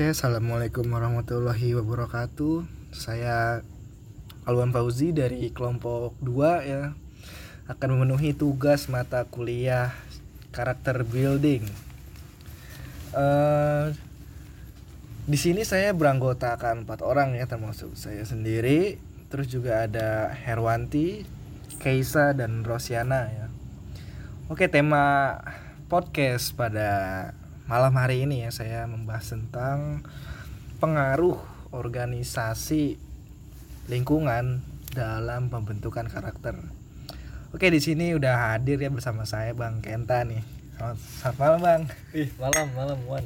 Oke, assalamualaikum warahmatullahi wabarakatuh. Saya Alwan Fauzi dari kelompok 2 ya akan memenuhi tugas mata kuliah karakter building. Uh, di sini saya beranggotakan empat orang ya termasuk saya sendiri, terus juga ada Herwanti, Keisa dan Rosiana ya. Oke, tema podcast pada malam hari ini ya saya membahas tentang pengaruh organisasi lingkungan dalam pembentukan karakter. Oke di sini udah hadir ya bersama saya Bang Kenta nih. Selamat, selamat malam Bang. Ih malam malam Wan.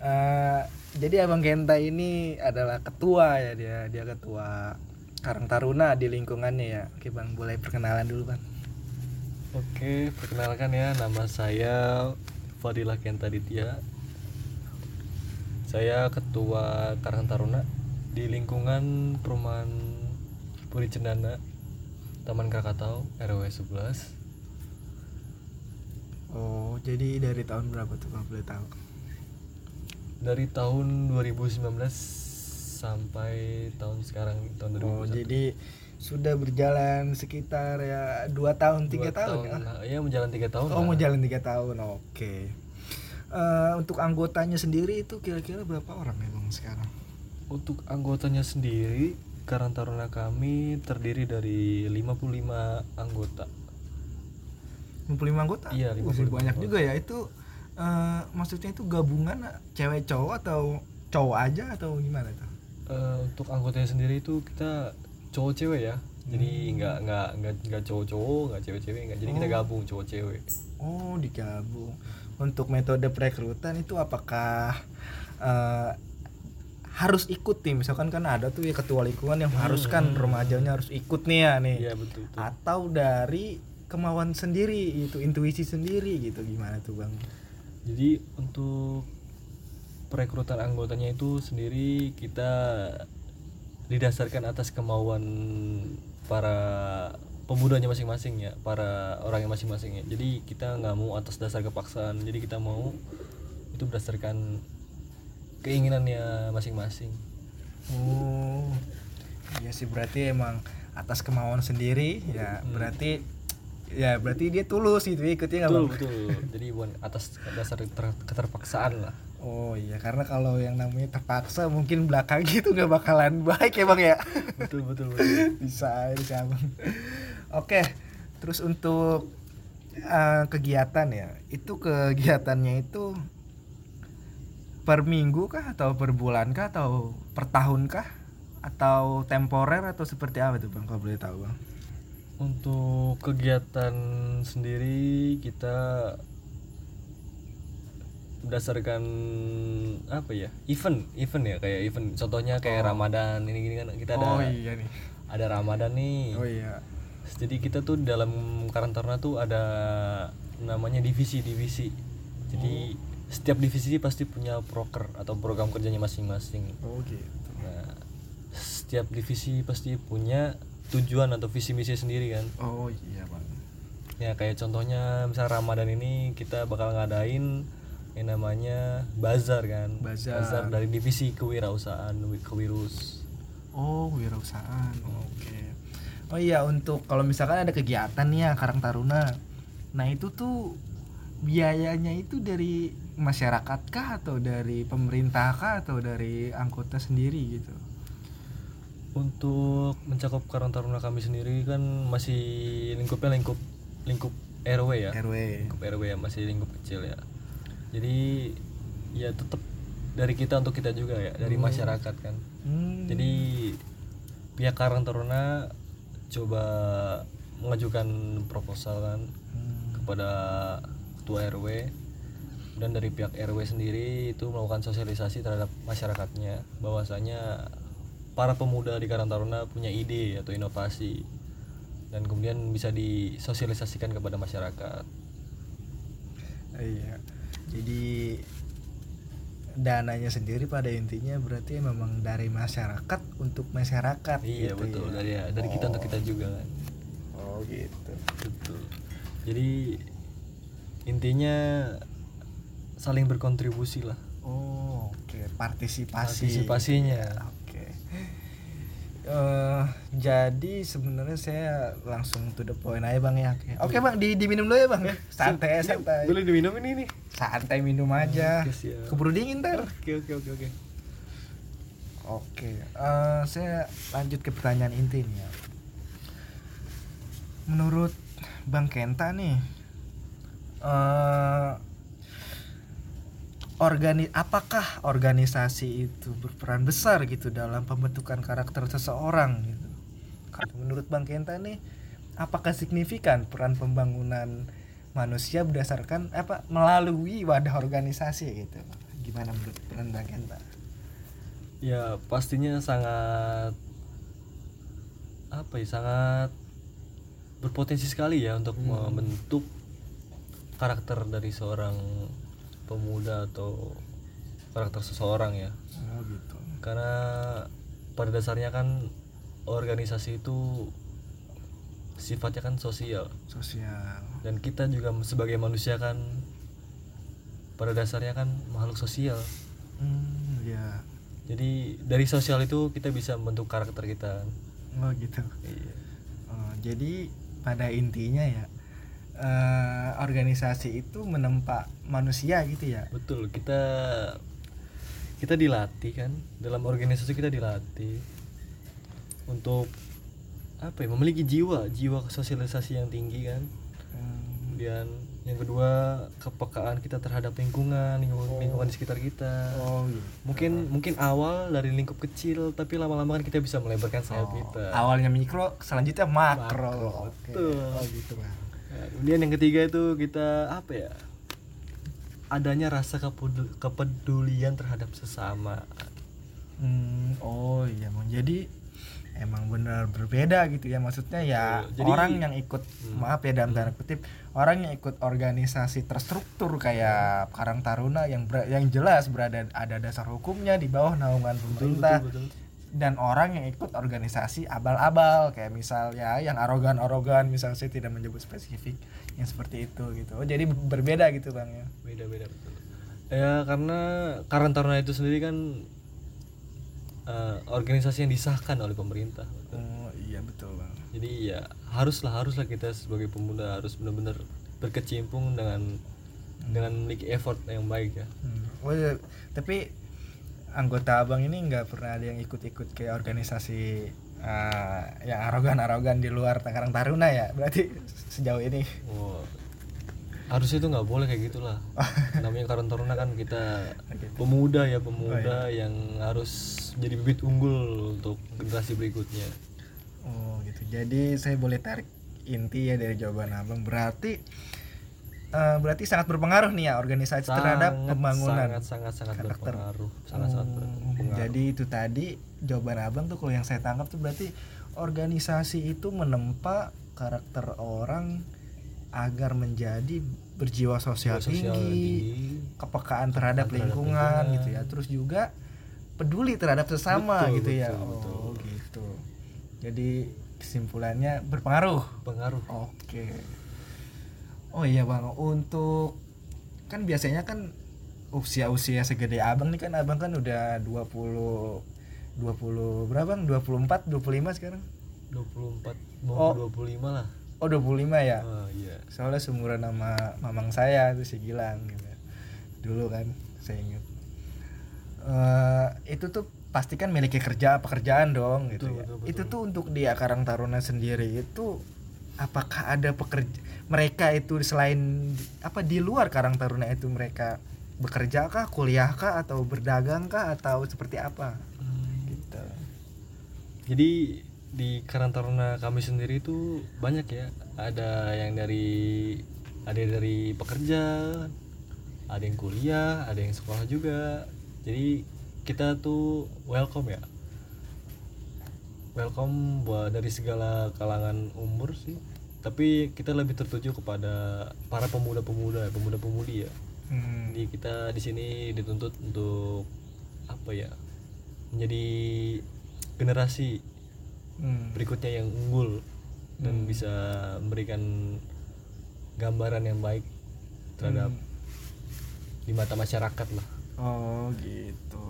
Uh, jadi Abang Kenta ini adalah ketua ya dia dia ketua Karang Taruna di lingkungannya ya. Oke Bang boleh perkenalan dulu Bang. Oke perkenalkan ya nama saya Fadilah Kenta Ditya saya ketua Karang Taruna di lingkungan perumahan Puri Cendana Taman Krakatau RW 11 Oh jadi dari tahun berapa tuh kalau boleh tahu? Dari tahun 2019 sampai tahun sekarang tahun 2021 Oh jadi sudah berjalan sekitar ya dua tahun tiga tahun, tahun ya? ya menjalan tiga tahun oh mau jalan tiga tahun oke okay. uh, eh, untuk anggotanya sendiri itu kira-kira berapa orang memang sekarang untuk anggotanya sendiri Karang Taruna kami terdiri dari 55 anggota 55 anggota? Iya, 55 banyak anggota. juga ya. Itu uh, maksudnya itu gabungan cewek cowok atau cowok aja atau gimana tuh? Uh, untuk anggotanya sendiri itu kita cowok cewek ya jadi hmm. nggak nggak nggak nggak cowok cowok nggak cewek cewek nggak jadi oh. kita gabung cowok cewek oh digabung untuk metode perekrutan itu apakah uh, harus ikut tim misalkan kan ada tuh ya ketua lingkungan yang haruskan hmm. remajanya harus ikut nih ya nih ya, betul, betul. atau dari kemauan sendiri itu intuisi sendiri gitu gimana tuh bang jadi untuk perekrutan anggotanya itu sendiri kita didasarkan atas kemauan para pemudanya masing-masing ya para orang yang masing-masing ya. Jadi kita nggak mau atas dasar kepaksaan. Jadi kita mau itu berdasarkan keinginannya masing-masing. Oh iya sih berarti emang atas kemauan sendiri ya hmm. berarti ya berarti dia tulus gitu ikutnya nggak betul betul. Jadi bukan atas dasar keterpaksaan lah Oh iya karena kalau yang namanya terpaksa mungkin belakang gitu nggak bakalan baik ya bang ya. betul betul betul. bisa bisa bang. Oke terus untuk uh, kegiatan ya itu kegiatannya itu per minggu kah atau per bulan kah atau per tahun kah atau temporer atau seperti apa tuh bang kalau boleh tahu bang? Untuk kegiatan sendiri kita berdasarkan apa ya event event ya kayak event. Contohnya kayak oh. Ramadan ini gini kan kita ada oh, iya nih. ada Ramadan nih. Oh iya. Jadi kita tuh dalam karantina tuh ada namanya divisi divisi jadi oh. setiap divisi pasti punya proker atau program kerjanya masing-masing. Oh gitu. Nah setiap divisi pasti punya tujuan atau visi misi sendiri kan. Oh iya bang. Ya kayak contohnya misal Ramadan ini kita bakal ngadain yang namanya bazar kan? Bazar, bazar dari divisi kewirausahaan kewirus. Oh kewirausahaan. Oke. Okay. oh iya untuk kalau misalkan ada kegiatan nih ya Karang Taruna. Nah itu tuh biayanya itu dari masyarakat kah atau dari pemerintah kah atau dari anggota sendiri gitu? Untuk mencakup Karang Taruna kami sendiri kan masih lingkupnya lingkup lingkup RW ya. RW lingkup RW ya masih lingkup kecil ya jadi ya tetap dari kita untuk kita juga ya dari hmm. masyarakat kan hmm. jadi pihak Karang Taruna coba mengajukan proposal kan hmm. kepada ketua RW dan dari pihak RW sendiri itu melakukan sosialisasi terhadap masyarakatnya bahwasanya para pemuda di Karang Taruna punya ide atau inovasi dan kemudian bisa disosialisasikan kepada masyarakat. Iya jadi dananya sendiri pada intinya berarti memang dari masyarakat untuk masyarakat iya gitu betul. ya. dari ya, dari oh. kita untuk kita juga kan. Oh gitu. Betul. Jadi intinya saling berkontribusi lah. Oh, oke, partisipasi. partisipasinya Eh, jadi sebenarnya saya langsung to the point aja bang ya. Oke, Oke, bang, di diminum dulu ya bang. Santai Ini santai. boleh diminum ini nih Santai minum aja. Oke, siap. Keburu dingin ntar. oke oke oke oke Oke, eh, saya lanjut ke pertanyaan inti nih ya. Menurut Bang Kenta nih, eh organi apakah organisasi itu berperan besar gitu dalam pembentukan karakter seseorang gitu? Kalau Menurut Bang Kenta nih, apakah signifikan peran pembangunan manusia berdasarkan apa melalui wadah organisasi gitu? Gimana menurut peran Bang Kenta? ya pastinya sangat apa ya sangat berpotensi sekali ya untuk membentuk karakter dari seorang pemuda atau karakter seseorang ya. Oh gitu. karena pada dasarnya kan organisasi itu sifatnya kan sosial. Sosial. Dan kita juga sebagai manusia kan pada dasarnya kan makhluk sosial. Hmm ya jadi dari sosial itu kita bisa membentuk karakter kita. Oh gitu. Iya. Oh, jadi pada intinya ya eh, organisasi itu menempa manusia gitu ya? Betul kita kita dilatih kan. Dalam organisasi kita dilatih untuk apa ya memiliki jiwa jiwa sosialisasi yang tinggi kan. Hmm, kemudian yang kedua kepekaan kita terhadap lingkungan lingkungan, lingkungan di sekitar kita. Oh gitu mungkin mungkin awal dari lingkup kecil tapi lama-lama kan kita bisa melebarkan sayap Oh, kita. Awalnya mikro selanjutnya makro, Makro, Oke. betul. oh gitu bang Nah, kemudian yang ketiga itu kita apa ya adanya rasa kepedul- kepedulian terhadap sesama Hmm, oh iya bang jadi emang benar berbeda gitu ya maksudnya ya Betul. Jadi- orang yang ikut Hmm. maaf ya dalam tanda kutip orang yang ikut organisasi terstruktur kayak Karang Taruna yang ber- yang jelas berada ada dasar hukumnya di bawah naungan pemerintah betul, betul. Dan orang yang ikut organisasi abal-abal kayak misal ya yang arogan-arogan misal saya tidak menyebut spesifik yang seperti itu gitu. Oh, jadi berbeda gitu bang ya? Beda beda betul. Ya karena Karang Taruna itu sendiri kan eh, organisasi yang disahkan oleh pemerintah oh iya betul bang. Jadi ya haruslah haruslah kita sebagai pemuda harus benar-benar berkecimpung dengan dengan memiliki effort yang baik ya. Hmm. Oh, iya. tapi anggota abang ini nggak pernah ada yang ikut-ikut ke organisasi eh, yang arogan-arogan di luar Karang Taruna ya berarti sejauh ini. Wah, harusnya itu nggak boleh kayak gitulah. Namanya Karang Taruna kan kita pemuda ya pemuda yang harus jadi bibit unggul untuk generasi berikutnya. Oh gitu. Jadi saya boleh tarik inti ya dari jawaban abang. Berarti eh, berarti sangat berpengaruh nih ya organisasi terhadap pembangunan. sangat sangat sangat karakter. berpengaruh sangat sangat Oh, berpengaruh Jadi itu tadi jawaban abang tuh kalau yang saya tangkap tuh berarti organisasi itu menempa karakter orang agar menjadi berjiwa sosial, Sosial tinggi, tinggi. kepekaan terhadap, terhadap lingkungan, lingkungan. gitu ya. Terus juga peduli terhadap sesama Betul, gitu ya. betul, oh betul. gitu. Jadi kesimpulannya berpengaruh. pengaruh Oke. Oh iya bang, untuk kan biasanya kan usia-usia segede abang nih kan abang kan udah 20 20 berapa bang? 24, 25 sekarang? 24 Oh. mau 25 lah Oh 25 ya? oh iya Soalnya seumuran sama mamang saya tuh si Gilang gitu. Dulu kan saya ingat. Eh itu tuh pasti kan miliki kerja pekerjaan dong gitu Betul, ya. betul, betul. Itu tuh untuk dia Karang Taruna sendiri itu apakah ada pekerja mereka itu selain apa di luar Karang Taruna itu mereka bekerja kah, kuliah kah atau berdagang kah atau seperti apa? Gitu. Jadi di Karang Taruna kami sendiri itu banyak ya. Ada yang dari ada yang dari pekerja, ada yang kuliah, ada yang sekolah juga. Jadi kita tuh welcome ya. Welcome buat dari segala kalangan umur sih. Tapi kita lebih tertuju kepada para pemuda-pemuda, pemuda-pemudi ya. Hmm. Jadi kita di sini dituntut untuk apa ya? Menjadi generasi Hmm. berikutnya yang unggul dan Hmm. bisa memberikan gambaran yang baik terhadap Hmm. di mata masyarakat lah. oh gitu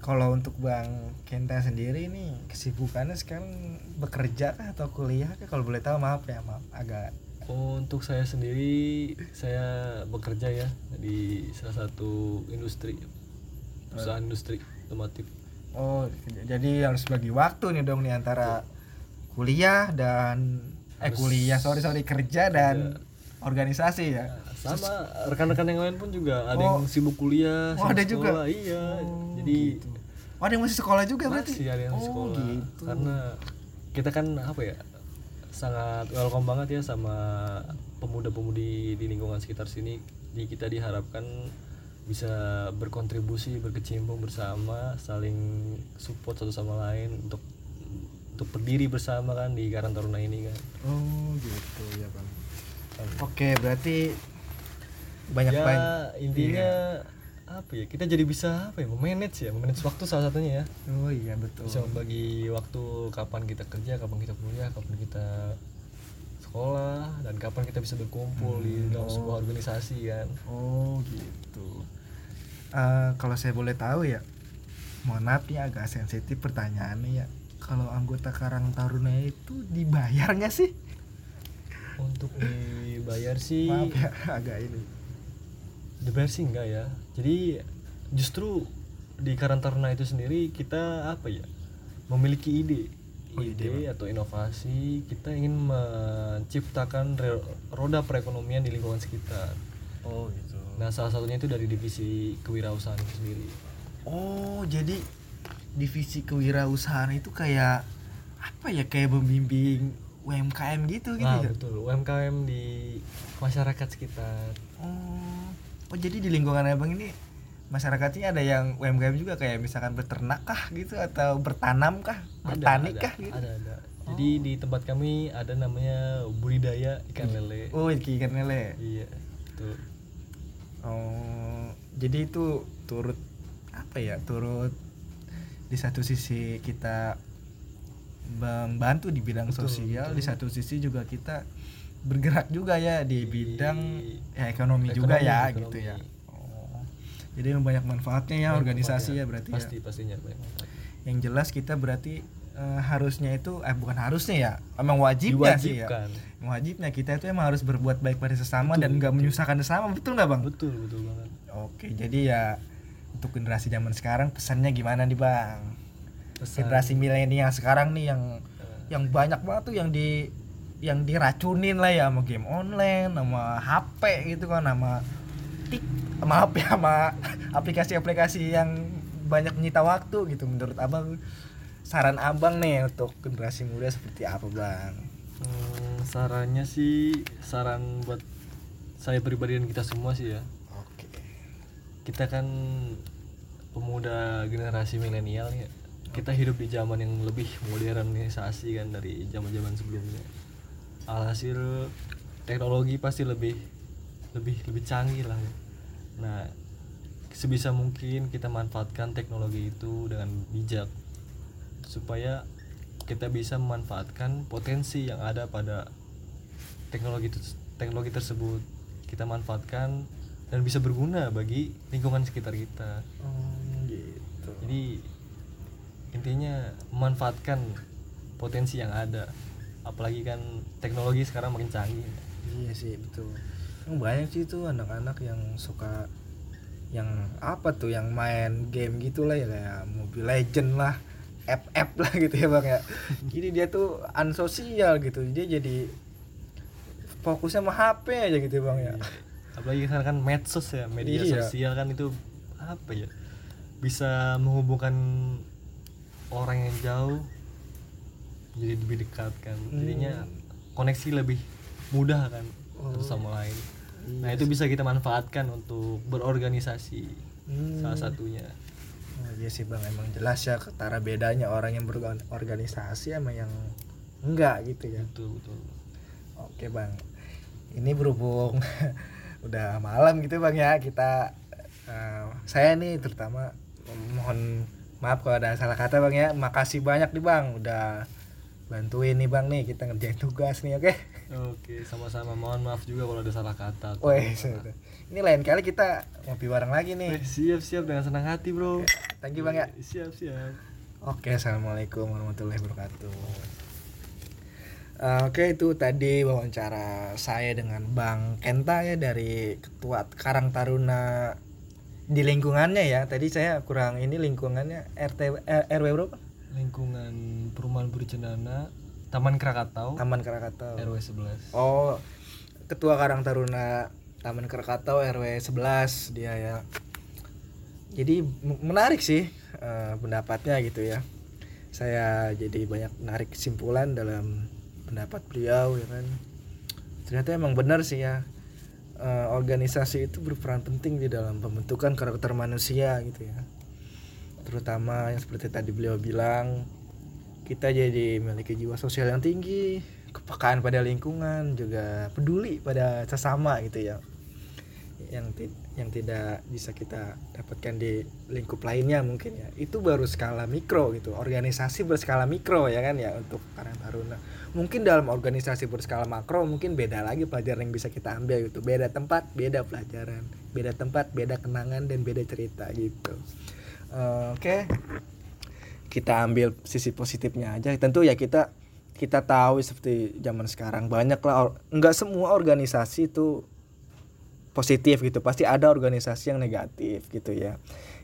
kalau untuk bang Kenta sendiri nih kesibukannya sekarang bekerja kah atau kuliah kah? Kalau boleh tahu maaf ya maaf agak. Oh, untuk saya sendiri saya bekerja ya di salah satu industri perusahaan industri otomotif. Oh jadi harus bagi waktu nih dong nih antara kuliah dan eh Harus- kuliah sorry sorry kerja dan organisasi ya sama rekan-rekan yang lain pun juga ada Oh. yang sibuk kuliah Oh, sibuk ada juga? sekolah. iya Oh, jadi gitu. oh ada yang masih sekolah juga berarti masih ada yang oh, sekolah gitu. karena kita kan apa ya sangat welcome banget ya sama pemuda-pemudi di lingkungan sekitar sini di kita diharapkan bisa berkontribusi berkecimpung bersama saling support satu sama lain untuk untuk berdiri bersama kan di Karang Taruna ini kan oh gitu ya bang oke berarti banyak ya banyak. intinya apa ya? Kita jadi bisa apa ya? Memanage ya memanage waktu salah satunya ya. Oh iya betul. Bisa membagi waktu kapan kita kerja kapan kita kuliah kapan kita sekolah dan kapan kita bisa berkumpul di dalam sebuah organisasi kan? Oh gitu. Eh, kalau saya boleh tahu ya mohon maaf nih agak sensitif pertanyaannya ya. Kalau anggota Karang Taruna itu dibayar nggak sih untuk dibayar sih. Maaf ya agak ini. Dibayar sih enggak ya. Jadi justru di Karang Taruna itu sendiri kita apa ya memiliki ide. Oh, ide, ide atau inovasi kita ingin menciptakan roda perekonomian di lingkungan sekitar. Oh gitu. Nah, salah satunya itu dari divisi kewirausahaan itu sendiri. oh jadi divisi kewirausahaan itu kayak apa ya kayak membimbing UMKM gitu gitu Nah, ya betul. UMKM di masyarakat sekitar. oh oh jadi di lingkungan abang ini masyarakatnya ada yang UMKM juga kayak misalkan beternak kah gitu atau bertanam kah bertani kah gitu Ada, ada. Jadi di tempat kami ada namanya budidaya ikan lele. oh ikan lele Iya, betul. oh jadi itu turut apa ya turut di satu sisi kita membantu di bidang Betul, sosial betul. di satu sisi juga kita bergerak juga ya di Di bidang ya, ekonomi, juga ekonomi, ya ekonomi. gitu ya oh jadi banyak manfaatnya ya Banyak organisasi ya berarti ya Pasti pastinya banyak manfaat. yang jelas kita berarti eh, harusnya itu eh bukan harusnya ya emang wajibnya sih ya Diwajibkan. wajibnya kita itu emang harus berbuat baik pada sesama Betul, dan nggak menyusahkan sesama betul nggak bang Betul, betul banget. oke jadi ya untuk generasi zaman sekarang pesannya gimana nih bang Pesan, generasi milenial sekarang nih yang eh, yang banyak banget tuh yang di yang diracunin lah ya sama game online sama HP gitu kan sama tik maaf ya sama aplikasi-aplikasi yang banyak menyita waktu gitu. Menurut abang saran abang nih untuk generasi muda seperti apa bang? Hmm, sarannya sih saran buat saya pribadi dan kita semua sih ya. oke. Kita kan pemuda generasi milenial ya kita hidup di zaman yang lebih modernisasi kan dari zaman-zaman sebelumnya. Alhasil teknologi pasti lebih lebih lebih canggih lah ya. nah sebisa mungkin kita manfaatkan teknologi itu dengan bijak supaya kita bisa memanfaatkan potensi yang ada pada teknologi teknologi tersebut. Kita manfaatkan dan bisa berguna bagi lingkungan sekitar kita. Oh, gitu. Jadi intinya memanfaatkan potensi yang ada. Apalagi kan teknologi sekarang makin canggih. Iya sih betul. Banyak sih tuh anak-anak yang suka yang apa tuh yang main game gitulah ya kayak Mobile Legend lah app-app lah gitu ya bang ya. Jadi dia tuh ansosial gitu. Dia jadi fokusnya sama HP aja gitu ya bang ya. Apalagi sekarang kan medsos ya media Iya. sosial kan itu apa ya bisa menghubungkan orang yang jauh jadi lebih dekat kan. Jadinya koneksi lebih mudah kan satu sama lain. Nah itu bisa kita manfaatkan untuk berorganisasi Hmm. salah satunya. Oh, iya sih bang. Emang jelas ya ketara bedanya orang yang berorganisasi sama yang enggak gitu ya. Betul betul. Oke bang, ini berhubung udah malam gitu bang ya. Kita eh, saya nih terutama mohon maaf kalau ada salah kata bang ya, makasih banyak nih bang udah bantuin nih bang nih kita ngerjain tugas nih oke. Oke, sama-sama. Mohon maaf juga kalau ada salah kata. Weh, ini lain kali kita ngopi bareng lagi Eh, nih. siap siap dengan senang hati bro. Thank you bang ya. Siap siap. Oke, assalamualaikum warahmatullahi wabarakatuh. Eh, Oke, itu tadi wawancara saya dengan Bang Kenta ya dari Ketua Karang Taruna di lingkungannya ya. Tadi saya kurang ini lingkungannya RT eh, RW berapa? Lingkungan Perumahan Budi Cendana, Taman Krakatau, Taman Krakatau. RW 11. Oh, Ketua Karang Taruna Taman Krakatau RW 11 dia ya. Jadi menarik sih eh, pendapatnya gitu ya. Saya jadi banyak narik kesimpulan dalam pendapat beliau ya kan. Ternyata emang benar sih ya. Eh, organisasi itu berperan penting di dalam pembentukan karakter manusia gitu ya. Terutama yang seperti tadi beliau bilang kita jadi memiliki jiwa sosial yang tinggi, kepekaan pada lingkungan, juga peduli pada sesama gitu ya. Yang ti- yang tidak bisa kita dapatkan di lingkup lainnya mungkin ya. Itu baru skala mikro gitu. Organisasi berskala mikro ya kan ya untuk Karang Taruna. Mungkin dalam organisasi berskala makro mungkin beda lagi pelajaran yang bisa kita ambil gitu. Beda tempat, beda pelajaran. Beda tempat, beda kenangan dan beda cerita gitu. Eh, Oke kita ambil sisi positifnya aja tentu ya kita kita tahu seperti zaman sekarang banyak lah nggak semua organisasi itu positif gitu pasti ada organisasi yang negatif gitu ya.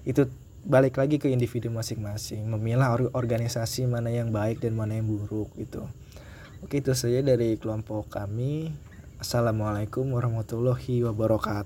Itu balik lagi ke individu masing-masing memilah or- organisasi mana yang baik dan mana yang buruk gitu. Oke itu saja dari kelompok kami. Assalamualaikum warahmatullahi wabarakatuh